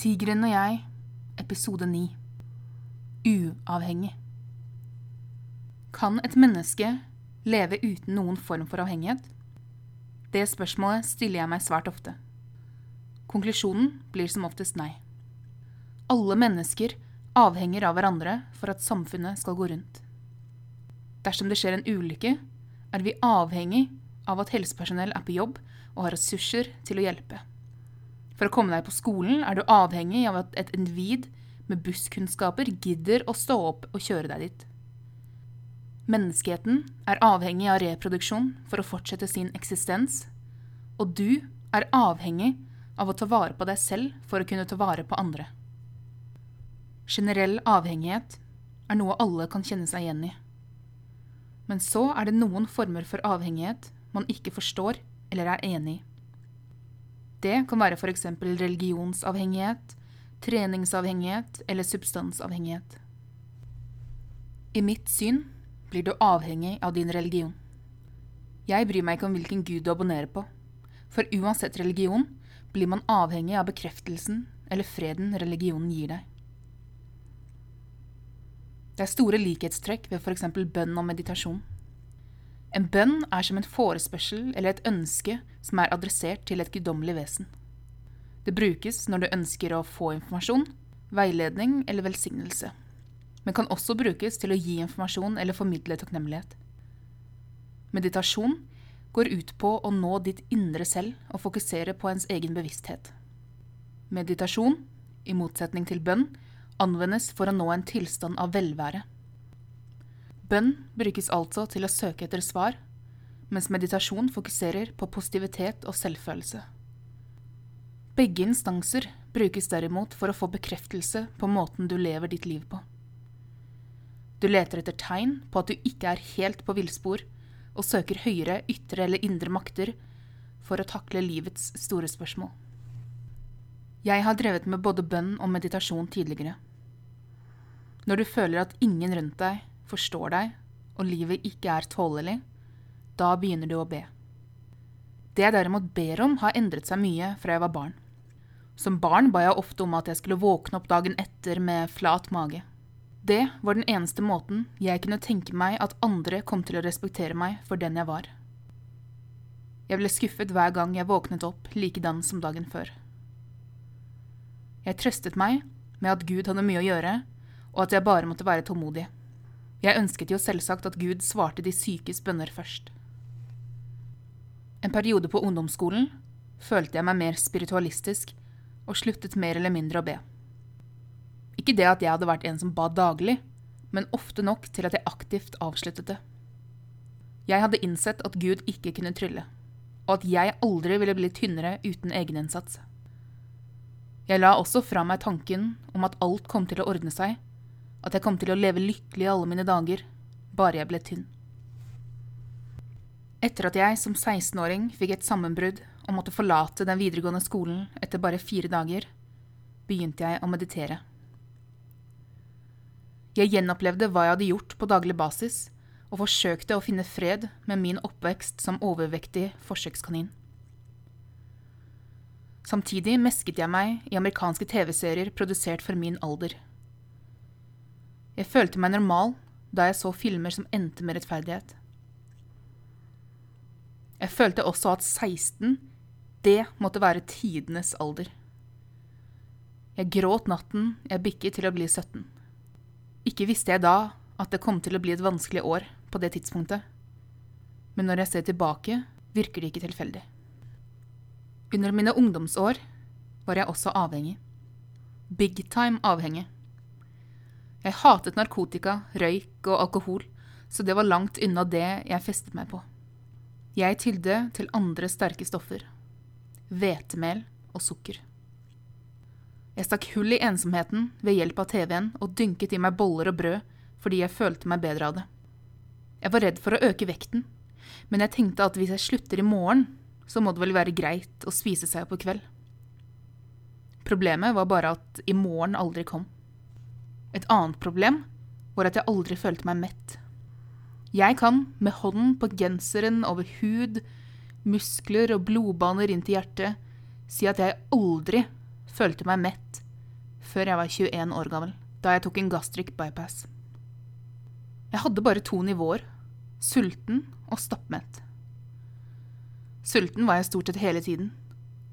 Tigeren og jeg, episode 9. Uavhengig. Kan et menneske leve uten noen form for avhengighet? Det spørsmålet stiller jeg meg svært ofte. Konklusjonen blir som oftest nei. Alle mennesker avhenger av hverandre for at samfunnet skal gå rundt. Dersom det skjer en ulykke, er vi avhengig av at helsepersonell er på jobb og har ressurser til å hjelpe. For å komme deg på skolen er du avhengig av at et individ med busskunnskaper gidder å stå opp og kjøre deg dit. Menneskeheten er avhengig av reproduksjon for å fortsette sin eksistens, og du er avhengig av å ta vare på deg selv for å kunne ta vare på andre. Generell avhengighet er noe alle kan kjenne seg igjen i. Men så er det noen former for avhengighet man ikke forstår eller er enig i. Det kan være f.eks. religionsavhengighet, treningsavhengighet eller substansavhengighet. I mitt syn blir du avhengig av din religion. Jeg bryr meg ikke om hvilken gud du abonnerer på, for uansett religion blir man avhengig av bekreftelsen eller freden religionen gir deg. Det er store likhetstrekk ved f.eks. bønn og meditasjon. En bønn er som en forespørsel eller et ønske som er adressert til et guddommelig vesen. Det brukes når du ønsker å få informasjon, veiledning eller velsignelse men kan også brukes til å gi informasjon eller formidle takknemlighet. Meditasjon går ut på å nå ditt indre selv og fokusere på ens egen bevissthet. Meditasjon, i motsetning til bønn, anvendes for å nå en tilstand av velvære. Bønn brukes altså til å søke etter svar, mens meditasjon fokuserer på positivitet og selvfølelse. Begge instanser brukes derimot for å få bekreftelse på måten du lever ditt liv på. Du leter etter tegn på at du ikke er helt på villspor, og søker høyere, ytre eller indre makter for å takle livets store spørsmål. Jeg har drevet med både bønn og meditasjon tidligere. Når du føler at ingen rundt deg forstår deg, og livet ikke er tålelig, da begynner du å be. Det jeg derimot ber om, har endret seg mye fra jeg var barn. Som barn ba jeg ofte om at jeg skulle våkne opp dagen etter med flat mage. Det var den eneste måten jeg kunne tenke meg at andre kom til å respektere meg for den jeg var. Jeg ble skuffet hver gang jeg våknet opp likedan som dagen før. Jeg trøstet meg med at Gud hadde mye å gjøre, og at jeg bare måtte være tålmodig. Jeg ønsket jo selvsagt at Gud svarte de sykes bønner først. En periode på ungdomsskolen følte jeg meg mer spiritualistisk og sluttet mer eller mindre å be. Ikke det at jeg hadde vært en som ba daglig, men ofte nok til at jeg aktivt avsluttet det. Jeg hadde innsett at Gud ikke kunne trylle, og at jeg aldri ville bli tynnere uten egeninnsats. Jeg la også fra meg tanken om at alt kom til å ordne seg, at jeg kom til å leve lykkelig alle mine dager, bare jeg ble tynn. Etter at jeg som 16-åring fikk et sammenbrudd og måtte forlate den videregående skolen etter bare fire dager, begynte jeg å meditere. Jeg gjenopplevde hva jeg hadde gjort på daglig basis, og forsøkte å finne fred med min oppvekst som overvektig forsøkskanin. Samtidig mesket jeg meg i amerikanske TV-serier produsert for min alder. Jeg følte meg normal da jeg så filmer som endte med rettferdighet. Jeg følte også at 16, det måtte være tidenes alder. Jeg gråt natten jeg bikket til å bli 17. Ikke visste jeg da at det kom til å bli et vanskelig år på det tidspunktet. Men når jeg ser tilbake, virker det ikke tilfeldig. Under mine ungdomsår var jeg også avhengig. Big time avhengig. Jeg hatet narkotika, røyk og alkohol, så det var langt unna det jeg festet meg på. Jeg tydde til andre sterke stoffer. Hvetemel og sukker. Jeg stakk hull i ensomheten ved hjelp av TV-en og dynket i meg boller og brød fordi jeg følte meg bedre av det. Jeg var redd for å øke vekten, men jeg tenkte at hvis jeg slutter i morgen, så må det vel være greit å spise seg opp i kveld. Problemet var bare at i morgen aldri kom. Et annet problem var at jeg aldri følte meg mett. Jeg kan, med hånden på genseren over hud, muskler og blodbaner inn til hjertet, si at jeg aldri følte meg mett før jeg var 21 år gammel, da jeg tok en gastric bypass. Jeg hadde bare to nivåer sulten og stappmett. Sulten var jeg stort sett hele tiden.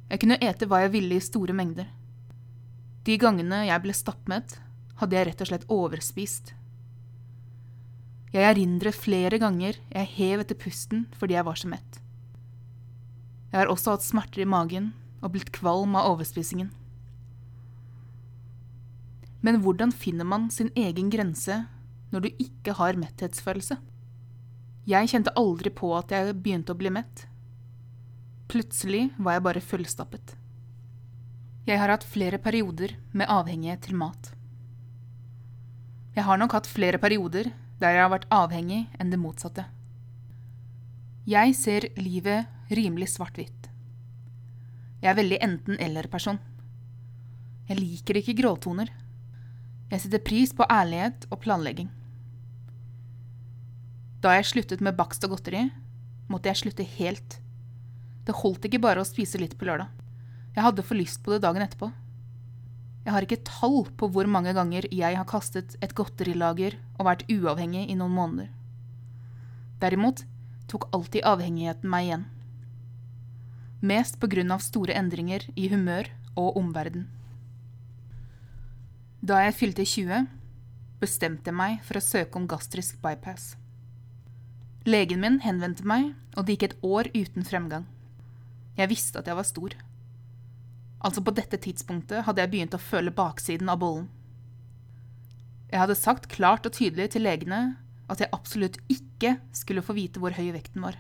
Jeg kunne ete hva jeg ville i store mengder. De gangene jeg ble stappmett, hadde jeg rett og slett overspist. Jeg erindret flere ganger jeg hev etter pusten fordi jeg var så mett. Jeg har også hatt smerter i magen og blitt kvalm av overspisingen. Men hvordan finner man sin egen grense når du ikke har metthetsfølelse? Jeg kjente aldri på at jeg begynte å bli mett. Plutselig var jeg bare fullstappet. Jeg har hatt flere perioder med avhengighet til mat. Jeg har nok hatt flere perioder der jeg har vært avhengig enn det motsatte. Jeg ser livet rimelig svart-hvitt. Jeg er veldig enten-eller-person. Jeg liker ikke gråtoner. Jeg setter pris på ærlighet og planlegging. Da jeg sluttet med bakst og godteri, måtte jeg slutte helt. Det holdt ikke bare å spise litt på lørdag. Jeg hadde for lyst på det dagen etterpå. Jeg har ikke tall på hvor mange ganger jeg har kastet et godterilager og vært uavhengig i noen måneder. Derimot tok alltid avhengigheten meg igjen. Mest på grunn av store endringer i humør og omverden. Da jeg fylte 20, bestemte jeg meg for å søke om gastrisk bypass. Legen min henvendte meg, og det gikk et år uten fremgang. Jeg visste at jeg var stor. Altså på dette tidspunktet hadde jeg begynt å føle baksiden av bollen. Jeg hadde sagt klart og tydelig til legene at jeg absolutt ikke skulle få vite hvor høy vekten var.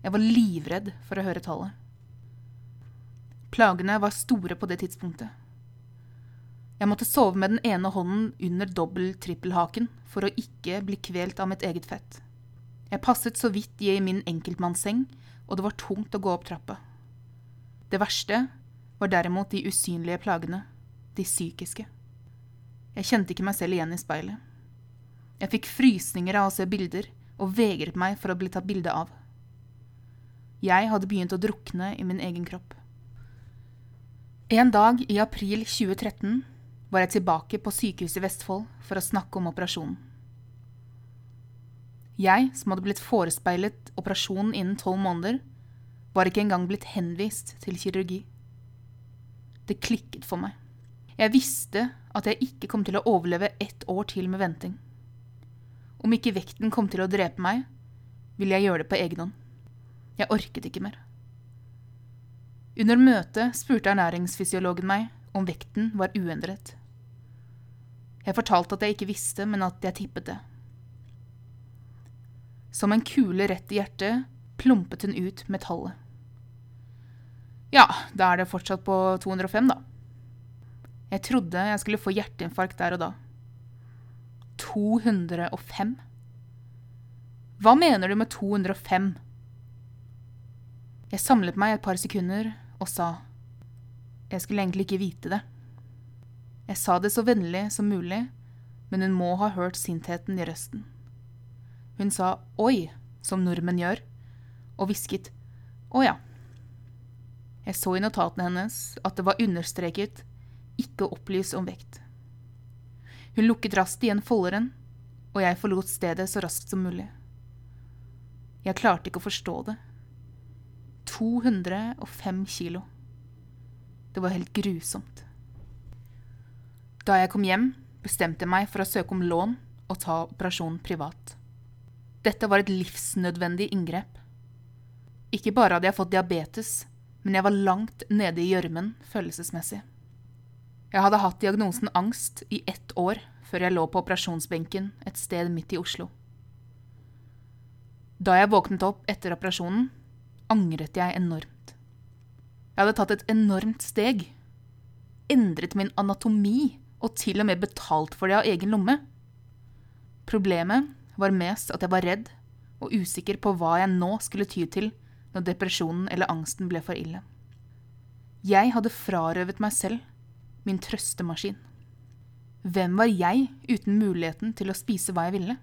Jeg var livredd for å høre tallet. Plagene var store på det tidspunktet. Jeg måtte sove med den ene hånden under dobbel-trippelhaken for å ikke bli kvelt av mitt eget fett. Jeg passet så vidt i min enkeltmannsseng, og det var tungt å gå opp trappa. Det verste var derimot de usynlige plagene, de psykiske. Jeg kjente ikke meg selv igjen i speilet. Jeg fikk frysninger av å se bilder, og vegret meg for å bli tatt bilde av. Jeg hadde begynt å drukne i min egen kropp. En dag i april 2013 var jeg tilbake på sykehuset i Vestfold for å snakke om operasjonen. Jeg, som hadde blitt forespeilet operasjonen innen tolv måneder, var ikke engang blitt henvist til kirurgi. Det klikket for meg. Jeg visste at jeg ikke kom til å overleve ett år til med venting. Om ikke vekten kom til å drepe meg, ville jeg gjøre det på egen hånd. Jeg orket ikke mer. Under møtet spurte ernæringsfysiologen meg om vekten var uendret. Jeg fortalte at jeg ikke visste, men at jeg tippet det. Som en kule rett i hjertet plumpet hun ut metallet. Ja, da er det fortsatt på 205, da. Jeg trodde jeg skulle få hjerteinfarkt der og da. 205? Hva mener du med 205? Jeg samlet meg et par sekunder og sa jeg skulle egentlig ikke vite det. Jeg sa det så vennlig som mulig, men hun må ha hørt sintheten i røsten. Hun sa oi, som nordmenn gjør, og hvisket å ja. Jeg så i notatene hennes at det var understreket ikke opplys om vekt. Hun lukket raskt igjen folderen, og jeg forlot stedet så raskt som mulig. Jeg klarte ikke å forstå det. 205 kilo. Det var helt grusomt. Da jeg kom hjem, bestemte jeg meg for å søke om lån og ta operasjonen privat. Dette var et livsnødvendig inngrep. Ikke bare hadde jeg fått diabetes, men jeg var langt nede i gjørmen følelsesmessig. Jeg hadde hatt diagnosen angst i ett år før jeg lå på operasjonsbenken et sted midt i Oslo. Da jeg våknet opp etter operasjonen, angret jeg enormt. Jeg hadde tatt et enormt steg. Endret min anatomi og til og med betalt for det av egen lomme. Problemet var mest at jeg var redd og usikker på hva jeg nå skulle ty til når depresjonen eller angsten ble for ille. Jeg hadde frarøvet meg selv min trøstemaskin. Hvem var jeg uten muligheten til å spise hva jeg ville?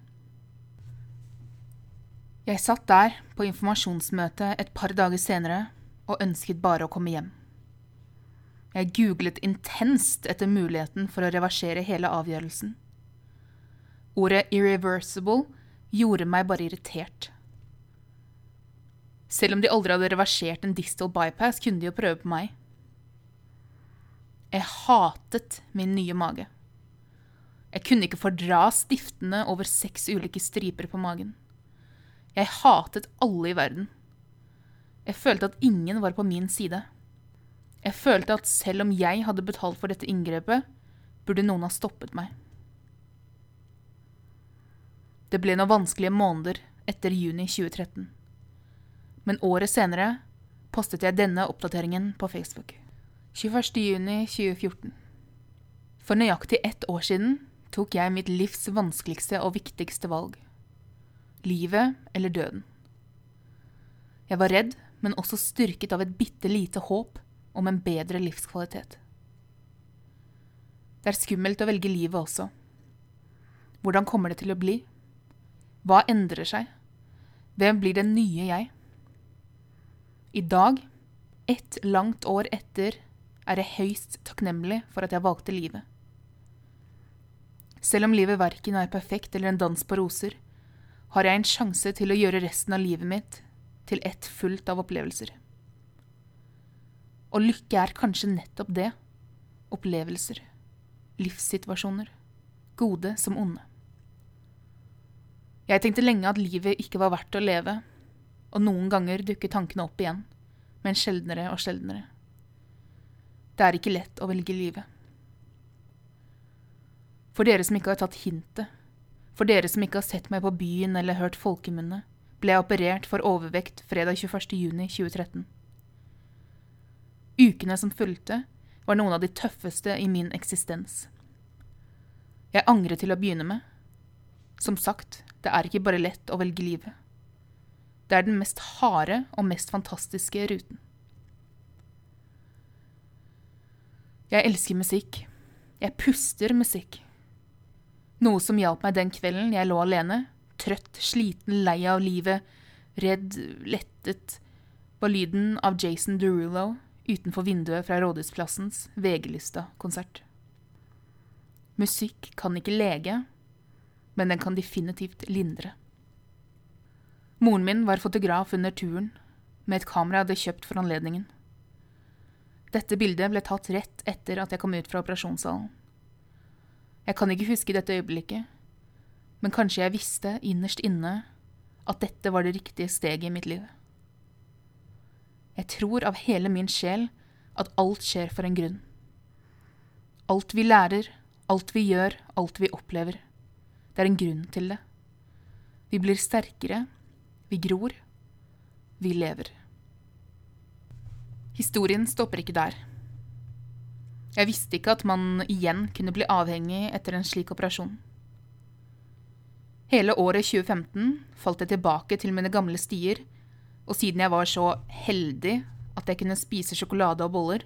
Jeg satt der på informasjonsmøte et par dager senere og ønsket bare å komme hjem. Jeg googlet intenst etter muligheten for å reversere hele avgjørelsen. Ordet 'irreversible' gjorde meg bare irritert. Selv om de aldri hadde reversert en distal bypass, kunne de jo prøve på meg. Jeg hatet min nye mage. Jeg kunne ikke fordra stiftene over seks ulike striper på magen. Jeg hatet alle i verden. Jeg følte at ingen var på min side. Jeg følte at selv om jeg hadde betalt for dette inngrepet, burde noen ha stoppet meg. Det ble noen vanskelige måneder etter juni 2013. Men året senere postet jeg denne oppdateringen på Facebook. 21. juni 2014. For nøyaktig ett år siden tok jeg mitt livs vanskeligste og viktigste valg. Livet eller døden. Jeg var redd, men også styrket av et bitte lite håp om en bedre livskvalitet. Det er skummelt å velge livet også. Hvordan kommer det til å bli? Hva endrer seg? Hvem blir den nye jeg? I dag, ett langt år etter, er jeg høyst takknemlig for at jeg valgte livet. Selv om livet verken er perfekt eller en dans på roser, har jeg en sjanse til å gjøre resten av livet mitt til ett fullt av opplevelser. Og lykke er kanskje nettopp det opplevelser, livssituasjoner, gode som onde. Jeg tenkte lenge at livet ikke var verdt å leve, og noen ganger dukker tankene opp igjen, men sjeldnere og sjeldnere. Det er ikke lett å velge livet. For dere som ikke har tatt hintet, for dere som ikke har sett meg på byen eller hørt folkemunne, ble jeg operert for overvekt fredag 21. juni 2013. Ukene som fulgte, var noen av de tøffeste i min eksistens. Jeg angret til å begynne med. Som sagt, det er ikke bare lett å velge livet. Det er den mest harde og mest fantastiske ruten. Jeg elsker musikk. Jeg puster musikk. Noe som hjalp meg den kvelden jeg lå alene, trøtt, sliten, lei av livet, redd, lettet, var lyden av Jason Derulo utenfor vinduet fra Rådhusplassens VG-lista-konsert. Musikk kan ikke lege, men den kan definitivt lindre. Moren min var fotograf under turen, med et kamera jeg hadde kjøpt for anledningen. Dette bildet ble tatt rett etter at jeg kom ut fra operasjonssalen. Jeg kan ikke huske dette øyeblikket, men kanskje jeg visste innerst inne at dette var det riktige steget i mitt liv. Jeg tror av hele min sjel at alt skjer for en grunn. Alt vi lærer, alt vi gjør, alt vi opplever. Det er en grunn til det. Vi blir sterkere, vi gror, vi lever. Historien stopper ikke der. Jeg visste ikke at man igjen kunne bli avhengig etter en slik operasjon. Hele året 2015 falt jeg tilbake til mine gamle stier, og siden jeg var så heldig at jeg kunne spise sjokolade og boller,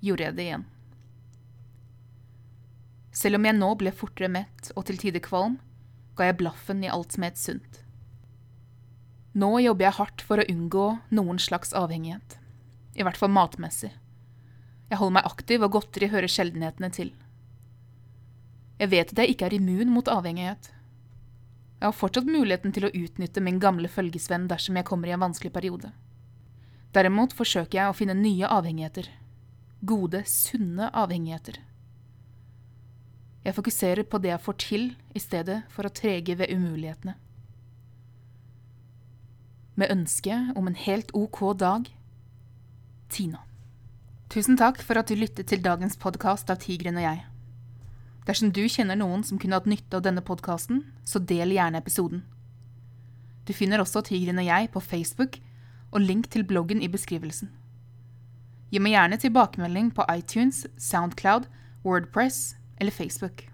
gjorde jeg det igjen. Selv om jeg nå ble fortere mett og til tider kvalm, ga jeg blaffen i alt som het sunt. Nå jobber jeg hardt for å unngå noen slags avhengighet. I hvert fall matmessig. Jeg holder meg aktiv, og godteri hører sjeldenhetene til. Jeg vet at jeg ikke er immun mot avhengighet. Jeg har fortsatt muligheten til å utnytte min gamle følgesvenn dersom jeg kommer i en vanskelig periode. Derimot forsøker jeg å finne nye avhengigheter. Gode, sunne avhengigheter. Jeg fokuserer på det jeg får til, i stedet for å trege ved umulighetene. Med ønske om en helt ok dag Tina. Tusen takk for at du lyttet til dagens podkast av Tigren og jeg. Dersom du kjenner noen som kunne hatt nytte av denne podkasten, så del gjerne episoden. Du finner også Tigren og jeg på Facebook og link til bloggen i beskrivelsen. Gi meg gjerne tilbakemelding på iTunes, Soundcloud, Wordpress eller Facebook.